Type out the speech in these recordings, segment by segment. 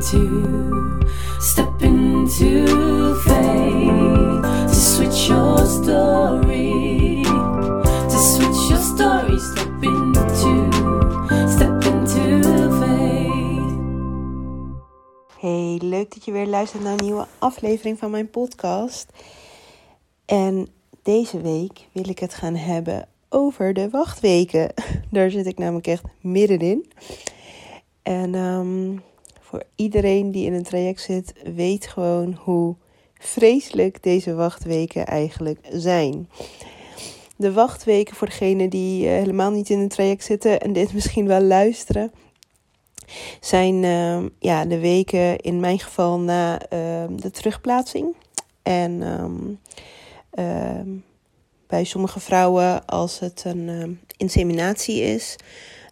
into, step into faith to switch your story, to switch your story, step into, faith. Hey, leuk dat je weer luistert naar een nieuwe aflevering van mijn podcast. En deze week wil ik het gaan hebben over de wachtweken. Daar zit ik namelijk echt middenin. En ehm, voor iedereen die in een traject zit, weet gewoon hoe vreselijk deze wachtweken eigenlijk zijn. De wachtweken voor degenen die eh, helemaal niet in een traject zitten en dit misschien wel luisteren, zijn ehm, ja, de weken in mijn geval na ehm, de terugplaatsing. En bij sommige vrouwen, als het een inseminatie is,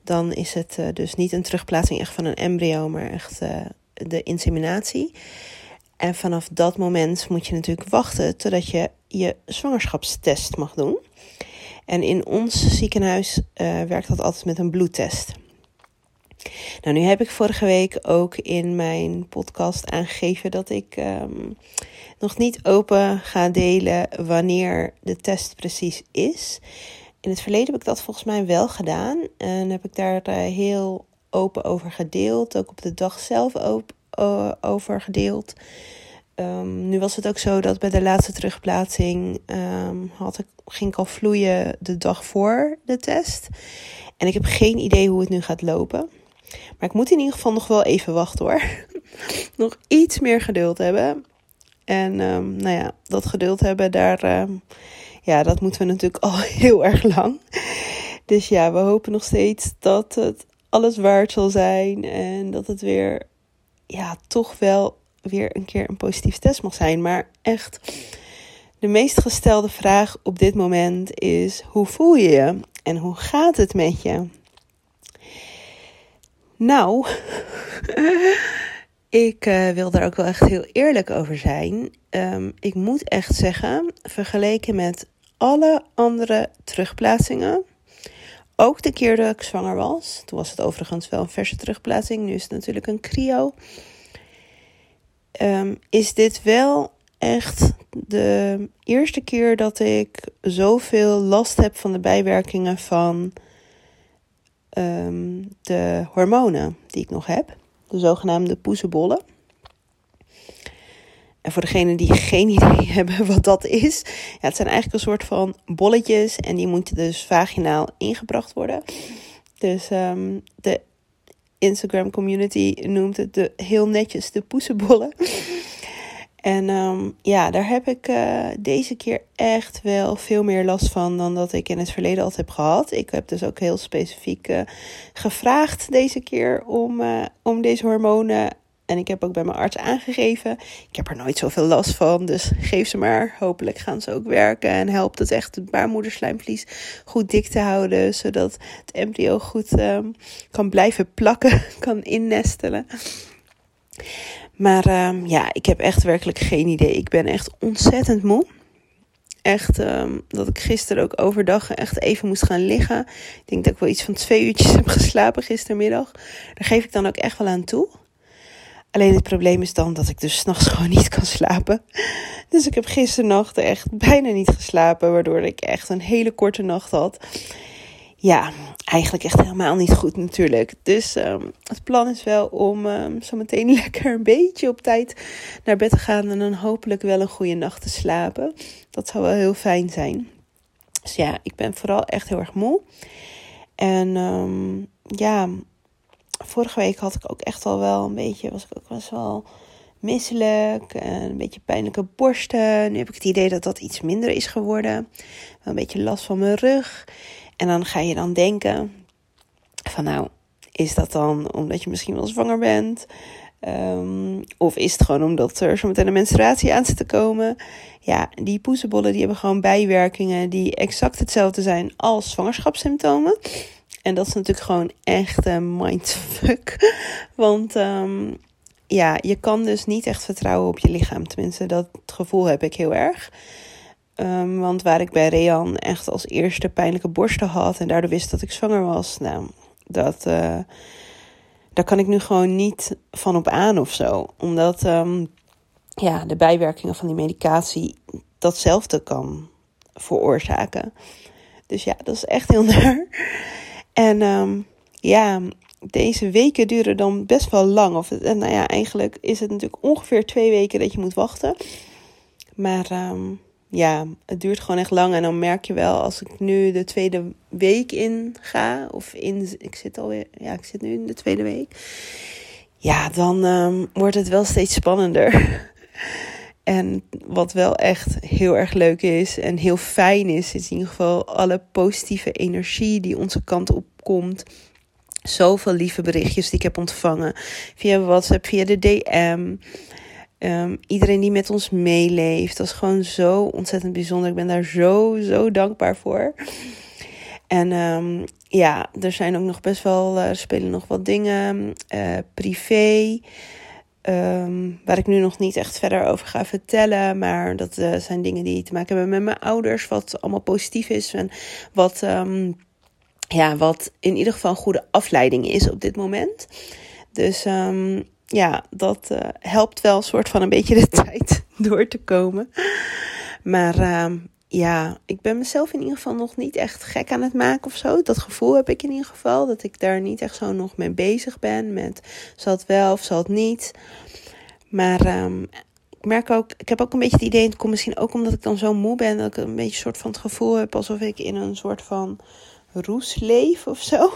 dan is het uh, dus niet een terugplaatsing echt van een embryo, maar echt uh, de inseminatie. En vanaf dat moment moet je natuurlijk wachten totdat je je zwangerschapstest mag doen. En in ons ziekenhuis uh, werkt dat altijd met een bloedtest. Nou, nu heb ik vorige week ook in mijn podcast aangegeven dat ik um, nog niet open ga delen wanneer de test precies is. In het verleden heb ik dat volgens mij wel gedaan. En heb ik daar uh, heel open over gedeeld. Ook op de dag zelf over gedeeld. Um, nu was het ook zo dat bij de laatste terugplaatsing um, had ik, ging ik al vloeien de dag voor de test. En ik heb geen idee hoe het nu gaat lopen. Maar ik moet in ieder geval nog wel even wachten hoor. nog iets meer geduld hebben. En um, nou ja, dat geduld hebben, daar, ja, dat moeten we natuurlijk al heel erg lang. Dus ja, we hopen nog steeds dat het alles waard zal zijn. En dat het weer, ja, toch wel weer een keer een positief test mag zijn. Maar echt, de meest gestelde vraag op dit moment is: hoe voel je je? En hoe gaat het met je? Nou, ik uh, wil daar ook wel echt heel eerlijk over zijn. Um, ik moet echt zeggen, vergeleken met alle andere terugplaatsingen. Ook de keer dat ik zwanger was. Toen was het overigens wel een verse terugplaatsing. Nu is het natuurlijk een cryo. Um, is dit wel echt de eerste keer dat ik zoveel last heb van de bijwerkingen van um, de hormonen die ik nog heb. De zogenaamde poezenbollen. En voor degenen die geen idee hebben wat dat is, ja, het zijn eigenlijk een soort van bolletjes en die moeten dus vaginaal ingebracht worden. Dus um, de Instagram community noemt het de, heel netjes de poesenbollen. En um, ja, daar heb ik uh, deze keer echt wel veel meer last van dan dat ik in het verleden altijd heb gehad. Ik heb dus ook heel specifiek uh, gevraagd deze keer om, uh, om deze hormonen en ik heb ook bij mijn arts aangegeven. Ik heb er nooit zoveel last van. Dus geef ze maar. Hopelijk gaan ze ook werken. En helpt het echt het baarmoederslijmvlies goed dik te houden. Zodat het embryo goed um, kan blijven plakken. Kan innestelen. Maar um, ja, ik heb echt werkelijk geen idee. Ik ben echt ontzettend moe. Echt um, dat ik gisteren ook overdag echt even moest gaan liggen. Ik denk dat ik wel iets van twee uurtjes heb geslapen gistermiddag. Daar geef ik dan ook echt wel aan toe. Alleen het probleem is dan dat ik dus s'nachts gewoon niet kan slapen. Dus ik heb gisternacht echt bijna niet geslapen, waardoor ik echt een hele korte nacht had. Ja, eigenlijk echt helemaal niet goed natuurlijk. Dus um, het plan is wel om um, zo meteen lekker een beetje op tijd naar bed te gaan en dan hopelijk wel een goede nacht te slapen. Dat zou wel heel fijn zijn. Dus ja, ik ben vooral echt heel erg moe. En um, ja, vorige week had ik ook echt al wel een beetje, was ik ook best wel misselijk. En een beetje pijnlijke borsten. Nu heb ik het idee dat dat iets minder is geworden. Een beetje last van mijn rug. En dan ga je dan denken van nou, is dat dan omdat je misschien wel zwanger bent? Um, of is het gewoon omdat er zo meteen een menstruatie aan zit te komen? Ja, die poezenbollen die hebben gewoon bijwerkingen die exact hetzelfde zijn als zwangerschapssymptomen. En dat is natuurlijk gewoon echt een mindfuck. Want um, ja, je kan dus niet echt vertrouwen op je lichaam. Tenminste, dat gevoel heb ik heel erg. Um, want waar ik bij Rean echt als eerste pijnlijke borsten had en daardoor wist dat ik zwanger was, nou, dat, uh, daar kan ik nu gewoon niet van op aan of zo. Omdat ehm, ja, de bijwerkingen van die medicatie datzelfde kan veroorzaken. Dus ja, dat is echt heel naar. En um, ja, deze weken duren dan best wel lang. Of nou ja, eigenlijk is het natuurlijk ongeveer twee weken dat je moet wachten. Maar um, ja, het duurt gewoon echt lang. En dan merk je wel, als ik nu de tweede week in ga, of in, ik zit alweer, ja, ik zit nu in de tweede week. Ja, dan um, wordt het wel steeds spannender. en wat wel echt heel erg leuk is en heel fijn is, is in ieder geval alle positieve energie die onze kant op komt. Zoveel lieve berichtjes die ik heb ontvangen via WhatsApp, via de DM. Um, iedereen die met ons meeleeft. Dat is gewoon zo ontzettend bijzonder. Ik ben daar zo, zo dankbaar voor. En um, ja, er zijn ook nog best wel, uh, spelen nog wat dingen uh, privé. Um, waar ik nu nog niet echt verder over ga vertellen. Maar dat uh, zijn dingen die te maken hebben met mijn ouders. Wat allemaal positief is. En wat, ja, wat in ieder geval een goede afleiding is op dit moment. Dus um, ja, dat uh, helpt wel een soort van een beetje de tijd door te komen. Maar uh, ja, ik ben mezelf in ieder geval nog niet echt gek aan het maken of zo. Dat gevoel heb ik in ieder geval. Dat ik daar niet echt zo nog mee bezig ben. Met zal het wel of zal het niet. Maar um, ik merk ook, ik heb ook een beetje het idee, het komt misschien ook omdat ik dan zo moe ben, dat ik een beetje een soort van het gevoel heb alsof ik in een soort van roes leef of zo.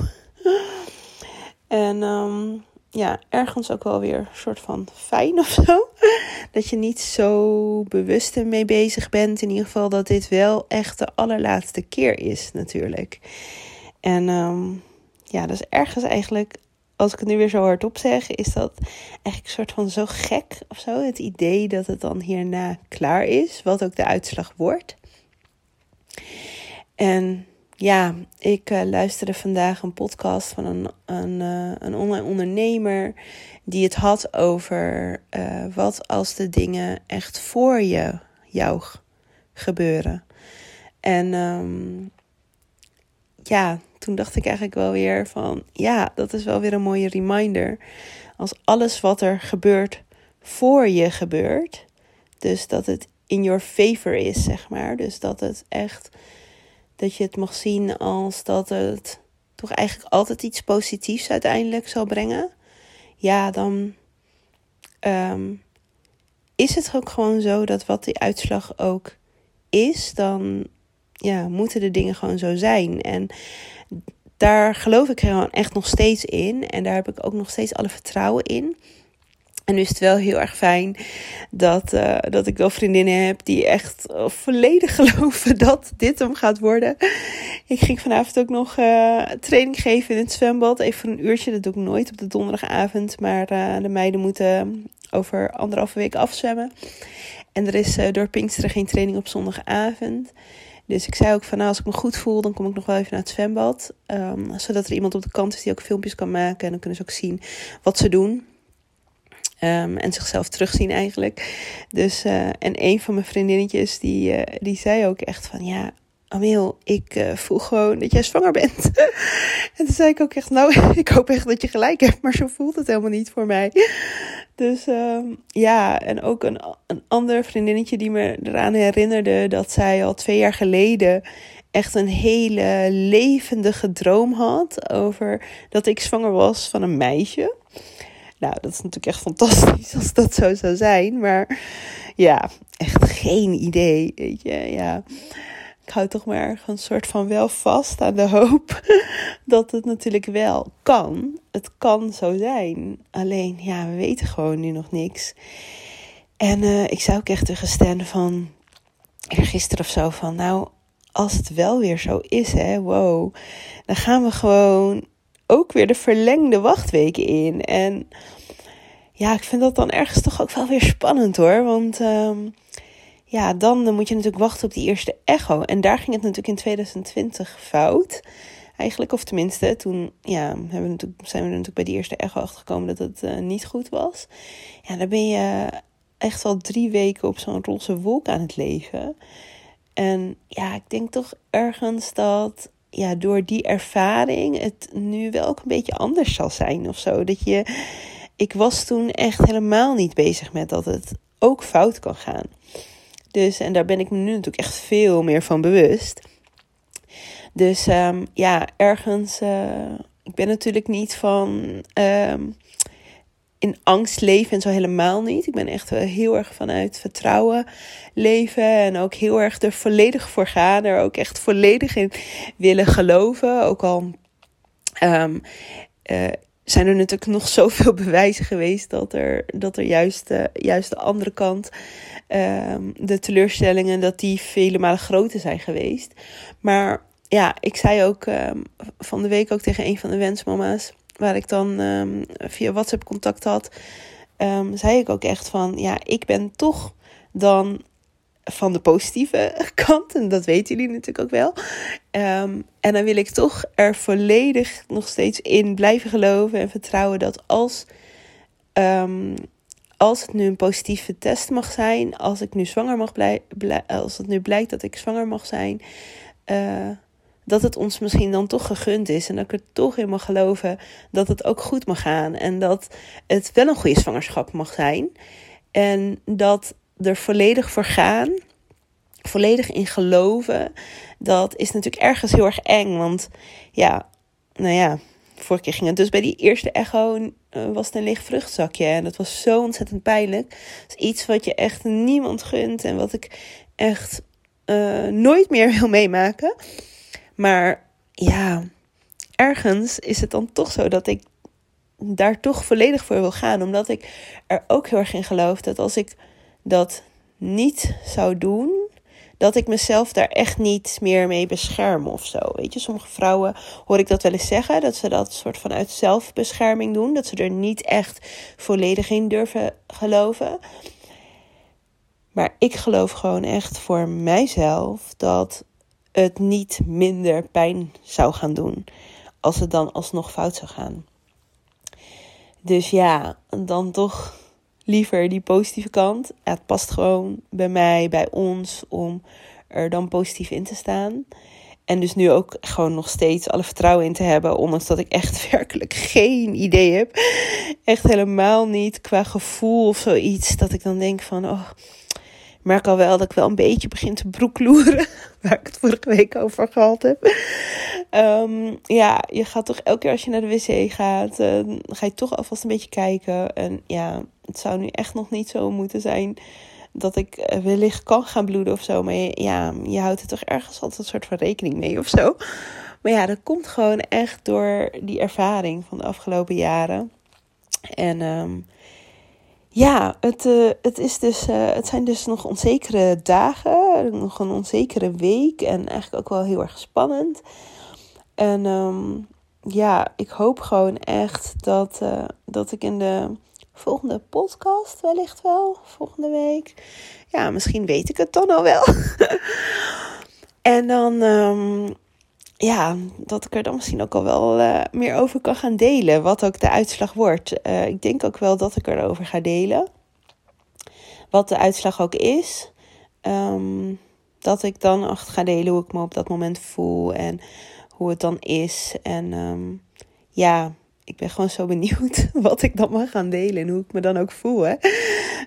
en um, ja, ergens ook wel weer een soort van fijn of zo. Dat je niet zo bewust ermee bezig bent. In ieder geval dat dit wel echt de allerlaatste keer is natuurlijk. En um, ja, dat is ergens eigenlijk, als ik het nu weer zo hardop zeg, is dat eigenlijk een soort van zo gek of zo. Het idee dat het dan hierna klaar is, wat ook de uitslag wordt. En ja, ik uh, luisterde vandaag een podcast van een, een, uh, een online ondernemer die het had over uh, wat als de dingen echt voor je, jou gebeuren. En um, ja, toen dacht ik eigenlijk wel weer van ja, dat is wel weer een mooie reminder. Als alles wat er gebeurt voor je gebeurt, dus dat het in your favor is, zeg maar. Dus dat het echt dat je het mag zien als dat het toch eigenlijk altijd iets positiefs uiteindelijk zal brengen. Ja, dan um, is het ook gewoon zo dat wat die uitslag ook is, dan ja, moeten de dingen gewoon zo zijn. En daar geloof ik gewoon echt nog steeds in. En daar heb ik ook nog steeds alle vertrouwen in. En nu is het wel heel erg fijn dat, uh, dat ik wel vriendinnen heb die echt volledig geloven dat dit hem gaat worden. Ik ging vanavond ook nog uh, training geven in het zwembad. Even voor een uurtje. Dat doe ik nooit op de donderdagavond. Maar de meiden moeten over anderhalve week afzwemmen. En er is door Pinksteren geen training op zondagavond. Dus ik zei ook van nou, als ik me goed voel, dan kom ik nog wel even naar het zwembad. Um, zodat er iemand op de kant is die ook filmpjes kan maken. En dan kunnen ze ook zien wat ze doen. Um, en zichzelf terugzien eigenlijk. Dus, uh, en een van mijn vriendinnetjes, die, uh, die zei ook echt van, ja, Ameel, ik uh, voel gewoon dat jij zwanger bent. en toen zei ik ook echt, nou, ik hoop echt dat je gelijk hebt, maar zo voelt het helemaal niet voor mij. Dus um, ja, en ook een, een ander vriendinnetje die me eraan herinnerde dat zij al twee jaar geleden echt een hele levendige droom had over dat ik zwanger was van een meisje. Nou, dat is natuurlijk echt fantastisch als dat zo zou zijn. Maar ja, echt geen idee. Weet je, ja. Ik hou toch maar een soort van wel vast aan de hoop dat het natuurlijk wel kan. Het kan zo zijn. Alleen, ja, we weten gewoon nu nog niks. En uh, ik zou ook echt tegen Stan van gisteren of zo van, nou, als het wel weer zo is, hè, wow, dan gaan we gewoon ook weer de verlengde wachtweken in. En ja, ik vind dat dan ergens toch ook wel weer spannend hoor. Want um, ja, dan moet je natuurlijk wachten op die eerste echo. En daar ging het natuurlijk in 2020 fout. Eigenlijk, of tenminste, toen ja, hebben we natuurlijk, zijn we natuurlijk bij die eerste echo achtergekomen dat het uh, niet goed was. Ja, dan ben je echt al drie weken op zo'n roze wolk aan het leven. En ja, ik denk toch ergens dat ja, door die ervaring het nu wel ook een beetje anders zal zijn of zo. Dat je, ik was toen echt helemaal niet bezig met dat het ook fout kan gaan. Dus, en daar ben ik me nu natuurlijk echt veel meer van bewust. Dus um, ja, ergens, uh, ik ben natuurlijk niet van um, in angst leven en zo helemaal niet. Ik ben echt heel erg vanuit vertrouwen leven en ook heel erg er volledig voor gaan. Er ook echt volledig in willen geloven. Ook al um, uh, zijn er natuurlijk nog zoveel bewijzen geweest dat er, dat er juist, uh, juist de andere kant, um, de teleurstellingen, dat die vele malen groter zijn geweest. Maar ja, ik zei ook um, van de week ook tegen een van de wensmama's, waar ik dan um, via WhatsApp contact had, um, zei ik ook echt van, ja, ik ben toch dan van de positieve kant. En dat weten jullie natuurlijk ook wel. Um, en dan wil ik toch er volledig nog steeds in blijven geloven en vertrouwen dat als, als het nu een positieve test mag zijn, als ik nu zwanger mag blijven, als het nu blijkt dat ik zwanger mag zijn, uh, dat het ons misschien dan toch gegund is. En dat ik er toch in mag geloven dat het ook goed mag gaan. En dat het wel een goede zwangerschap mag zijn. En dat er volledig voor gaan, volledig in geloven, dat is natuurlijk ergens heel erg eng. Want ja, nou ja, vorige keer ging het dus bij die eerste echo uh, was het een leeg vruchtzakje. En dat was zo ontzettend pijnlijk. Is iets wat je echt niemand gunt en wat ik echt uh, nooit meer wil meemaken. Maar ja, ergens is het dan toch zo dat ik daar toch volledig voor wil gaan. Omdat ik er ook heel erg in geloof dat als ik dat niet zou doen, dat ik mezelf daar echt niet meer mee bescherm of zo. Weet je, sommige vrouwen hoor ik dat wel eens zeggen, dat ze dat soort van uit zelfbescherming doen, dat ze er niet echt volledig in durven geloven. Maar ik geloof gewoon echt voor mijzelf dat het niet minder pijn zou gaan doen als het dan alsnog fout zou gaan. Dus ja, dan toch liever die positieve kant. het past gewoon bij mij, bij ons, om er dan positief in te staan. En dus nu ook gewoon nog steeds alle vertrouwen in te hebben. Ondanks dat ik echt werkelijk geen idee heb. Echt helemaal niet qua gevoel of zoiets. Dat ik dan denk van, oh, merk al wel dat ik wel een beetje begin te broekloeren. Waar ik het vorige week over gehad heb. Um, ja, je gaat toch elke keer als je naar de wc gaat, uh, ga je toch alvast een beetje kijken. En ja, het zou nu echt nog niet zo moeten zijn dat ik uh, wellicht kan gaan bloeden of zo. Maar je, ja, je houdt er toch ergens altijd een soort van rekening mee of zo. Maar ja, dat komt gewoon echt door die ervaring van de afgelopen jaren. En um, ja, het, uh, het, is dus, uh, het zijn dus nog onzekere dagen, nog een onzekere week en eigenlijk ook wel heel erg spannend. En um, ja, ik hoop gewoon echt dat, uh, dat ik in de volgende podcast wellicht wel, volgende week. Ja, misschien weet ik het dan al wel. en dan um, ja, dat ik er dan misschien ook al wel uh, meer over kan gaan delen. Wat ook de uitslag wordt. Uh, ik denk ook wel dat ik erover ga delen. Wat de uitslag ook is. Um, dat ik dan echt ga delen hoe ik me op dat moment voel. En hoe het dan is. En um, ja, ik ben gewoon zo benieuwd wat ik dan mag gaan delen. En hoe ik me dan ook voel.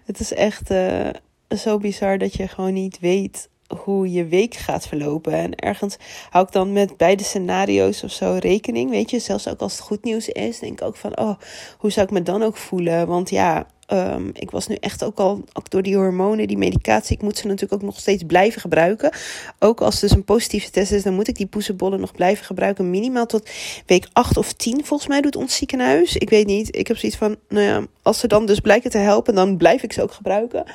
Het is echt uh, zo bizar dat je gewoon niet weet hoe je week gaat verlopen. En ergens hou ik dan met beide scenario's of zo rekening. Weet je, zelfs ook als het goed nieuws is, denk ik ook van, oh, hoe zou ik me dan ook voelen? Want ja, um, ik was nu echt ook al, door die hormonen, die medicatie, ik moet ze natuurlijk ook nog steeds blijven gebruiken. Ook als het dus een positieve test is, dan moet ik die poesenbollen nog blijven gebruiken. Minimaal tot week 8 of 10, volgens mij doet ons ziekenhuis. Ik weet niet, ik heb zoiets van, nou ja, als ze dan dus blijken te helpen, dan blijf ik ze ook gebruiken.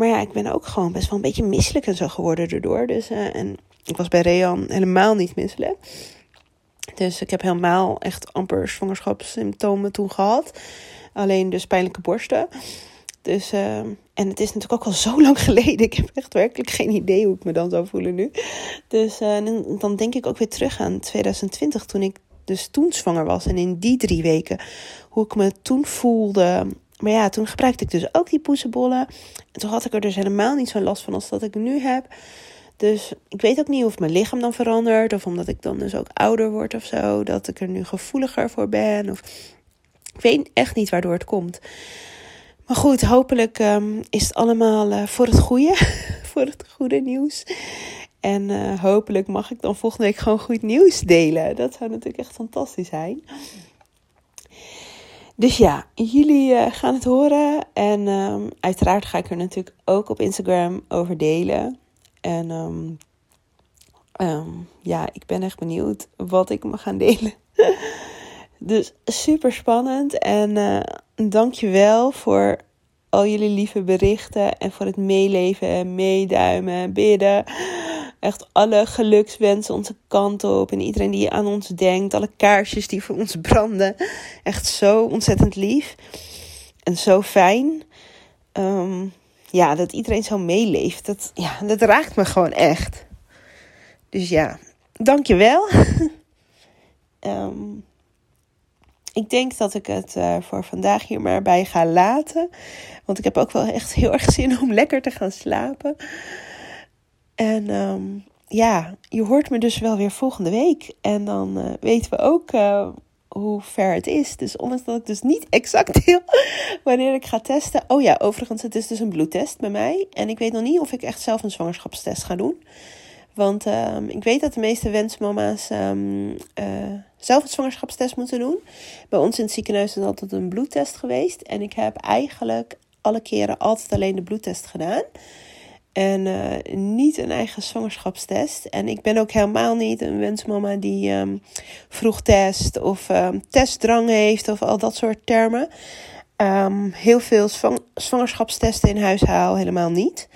Maar ja, ik ben ook gewoon best wel een beetje misselijk en zo geworden erdoor. Dus, uh, en ik was bij Rean helemaal niet misselijk. Dus ik heb helemaal echt amper zwangerschapssymptomen toen gehad. Alleen dus pijnlijke borsten. Dus, uh, en het is natuurlijk ook al zo lang geleden. Ik heb echt werkelijk geen idee hoe ik me dan zou voelen nu. Dus uh, dan denk ik ook weer terug aan 2020, toen ik dus toen zwanger was. En in die drie weken, hoe ik me toen voelde. Maar ja, toen gebruikte ik dus ook die poesenbollen. En toen had ik er dus helemaal niet zo'n last van als dat ik nu heb. Dus ik weet ook niet of mijn lichaam dan verandert. Of omdat ik dan dus ook ouder word of zo. Dat ik er nu gevoeliger voor ben. Of ik weet echt niet waardoor het komt. Maar goed, hopelijk ehm, is het allemaal uh, voor het goede. voor het goede nieuws. En uh, hopelijk mag ik dan volgende week gewoon goed nieuws delen. Dat zou natuurlijk echt fantastisch zijn. Dus ja, jullie uh, gaan het horen. En um, uiteraard ga ik er natuurlijk ook op Instagram over delen. En um, um, ja, ik ben echt benieuwd wat ik mag gaan delen. dus super spannend. En uh, dank je wel voor al jullie lieve berichten. En voor het meeleven, meeduimen, bidden. Echt alle gelukswensen onze kant op. En iedereen die aan ons denkt. Alle kaarsjes die voor ons branden. Echt zo ontzettend lief. En zo fijn. Um, ja, dat iedereen zo meeleeft. Dat, ja, dat raakt me gewoon echt. Dus ja, dankjewel. um, ik denk dat ik het uh, voor vandaag hier maar bij ga laten. Want ik heb ook wel echt heel erg zin om lekker te gaan slapen. En um, ja, je hoort me dus wel weer volgende week. En dan uh, weten we ook uh, hoe ver het is. Dus ondanks dat ik dus niet exact deel wanneer ik ga testen. Oh ja, overigens, het is dus een bloedtest bij mij. En ik weet nog niet of ik echt zelf een zwangerschapstest ga doen. Want um, ik weet dat de meeste wensmama's um, uh, zelf een zwangerschapstest moeten doen. Bij ons in het ziekenhuis is altijd een bloedtest geweest. En ik heb eigenlijk alle keren altijd alleen de bloedtest gedaan. En uh, niet een eigen zwangerschapstest. En ik ben ook helemaal niet een wensmama die um, vroeg test of um, testdrang heeft of al dat soort termen. Um, heel veel zwang zwangerschapstesten in huis haal helemaal niet.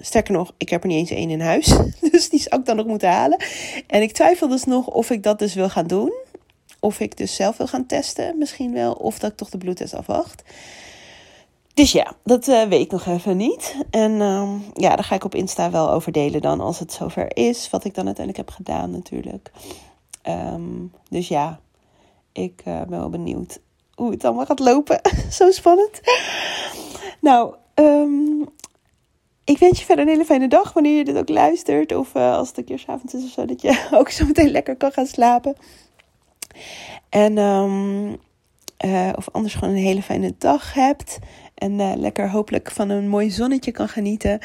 sterker nog, ik heb er niet eens één in huis. Dus die zou ik dan ook moeten halen. En ik twijfel dus nog of ik dat dus wil gaan doen. Of ik dus zelf wil gaan testen, misschien wel. Of dat ik toch de bloedtest afwacht. Dus ja, dat uh, weet ik nog even niet. En uh, ja, daar ga ik op Insta wel over delen dan als het zover is. Wat ik dan uiteindelijk heb gedaan natuurlijk. Um, dus ja, ik uh, ben wel benieuwd hoe het allemaal gaat lopen. Zo spannend. Nou, um, ik wens je verder een hele fijne dag wanneer je dit ook luistert. Of uh, als het een keer s'avonds is of zo, dat je ook zo meteen lekker kan gaan slapen. En of anders gewoon een hele fijne dag hebt. En uh, lekker hopelijk van een mooi zonnetje kan genieten.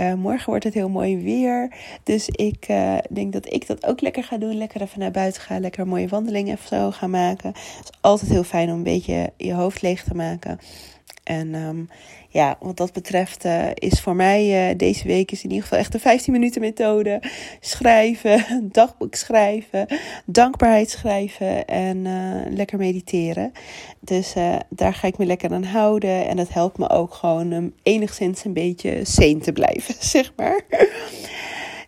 Uh, morgen wordt het heel mooi weer. Dus ik uh, denk dat ik dat ook lekker ga doen. Lekker even naar buiten gaan. Lekker mooie wandeling even zo gaan maken. Het is altijd heel fijn om een beetje je hoofd leeg te maken. En um, ja, wat dat betreft uh, is voor mij uh, deze week is in ieder geval echt de 15 minuten methode. Schrijven, dagboek schrijven, dankbaarheid schrijven en uh, lekker mediteren. Dus daar ga ik me lekker aan houden. En dat helpt me ook gewoon enigszins een beetje sane te blijven, zeg maar.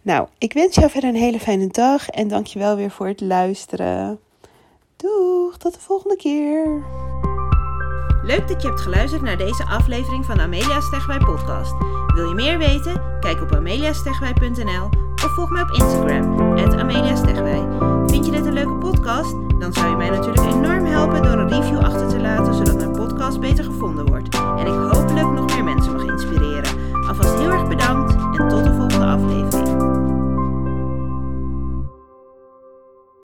Nou, ik wens jou verder een hele fijne dag en dankjewel weer voor het luisteren. Doeg, tot de volgende keer. Leuk dat je hebt geluisterd naar deze aflevering van de Amelia Stegwij podcast. Wil je meer weten? Kijk op ameliastegwij.nl of volg mij op Instagram, Amelia Vind je dit een leuke podcast? Dan zou je mij natuurlijk enorm helpen door een review achter te laten, zodat mijn podcast beter gevonden wordt. En ik hopelijk nog meer mensen mag inspireren. Alvast heel erg bedankt en tot de volgende aflevering.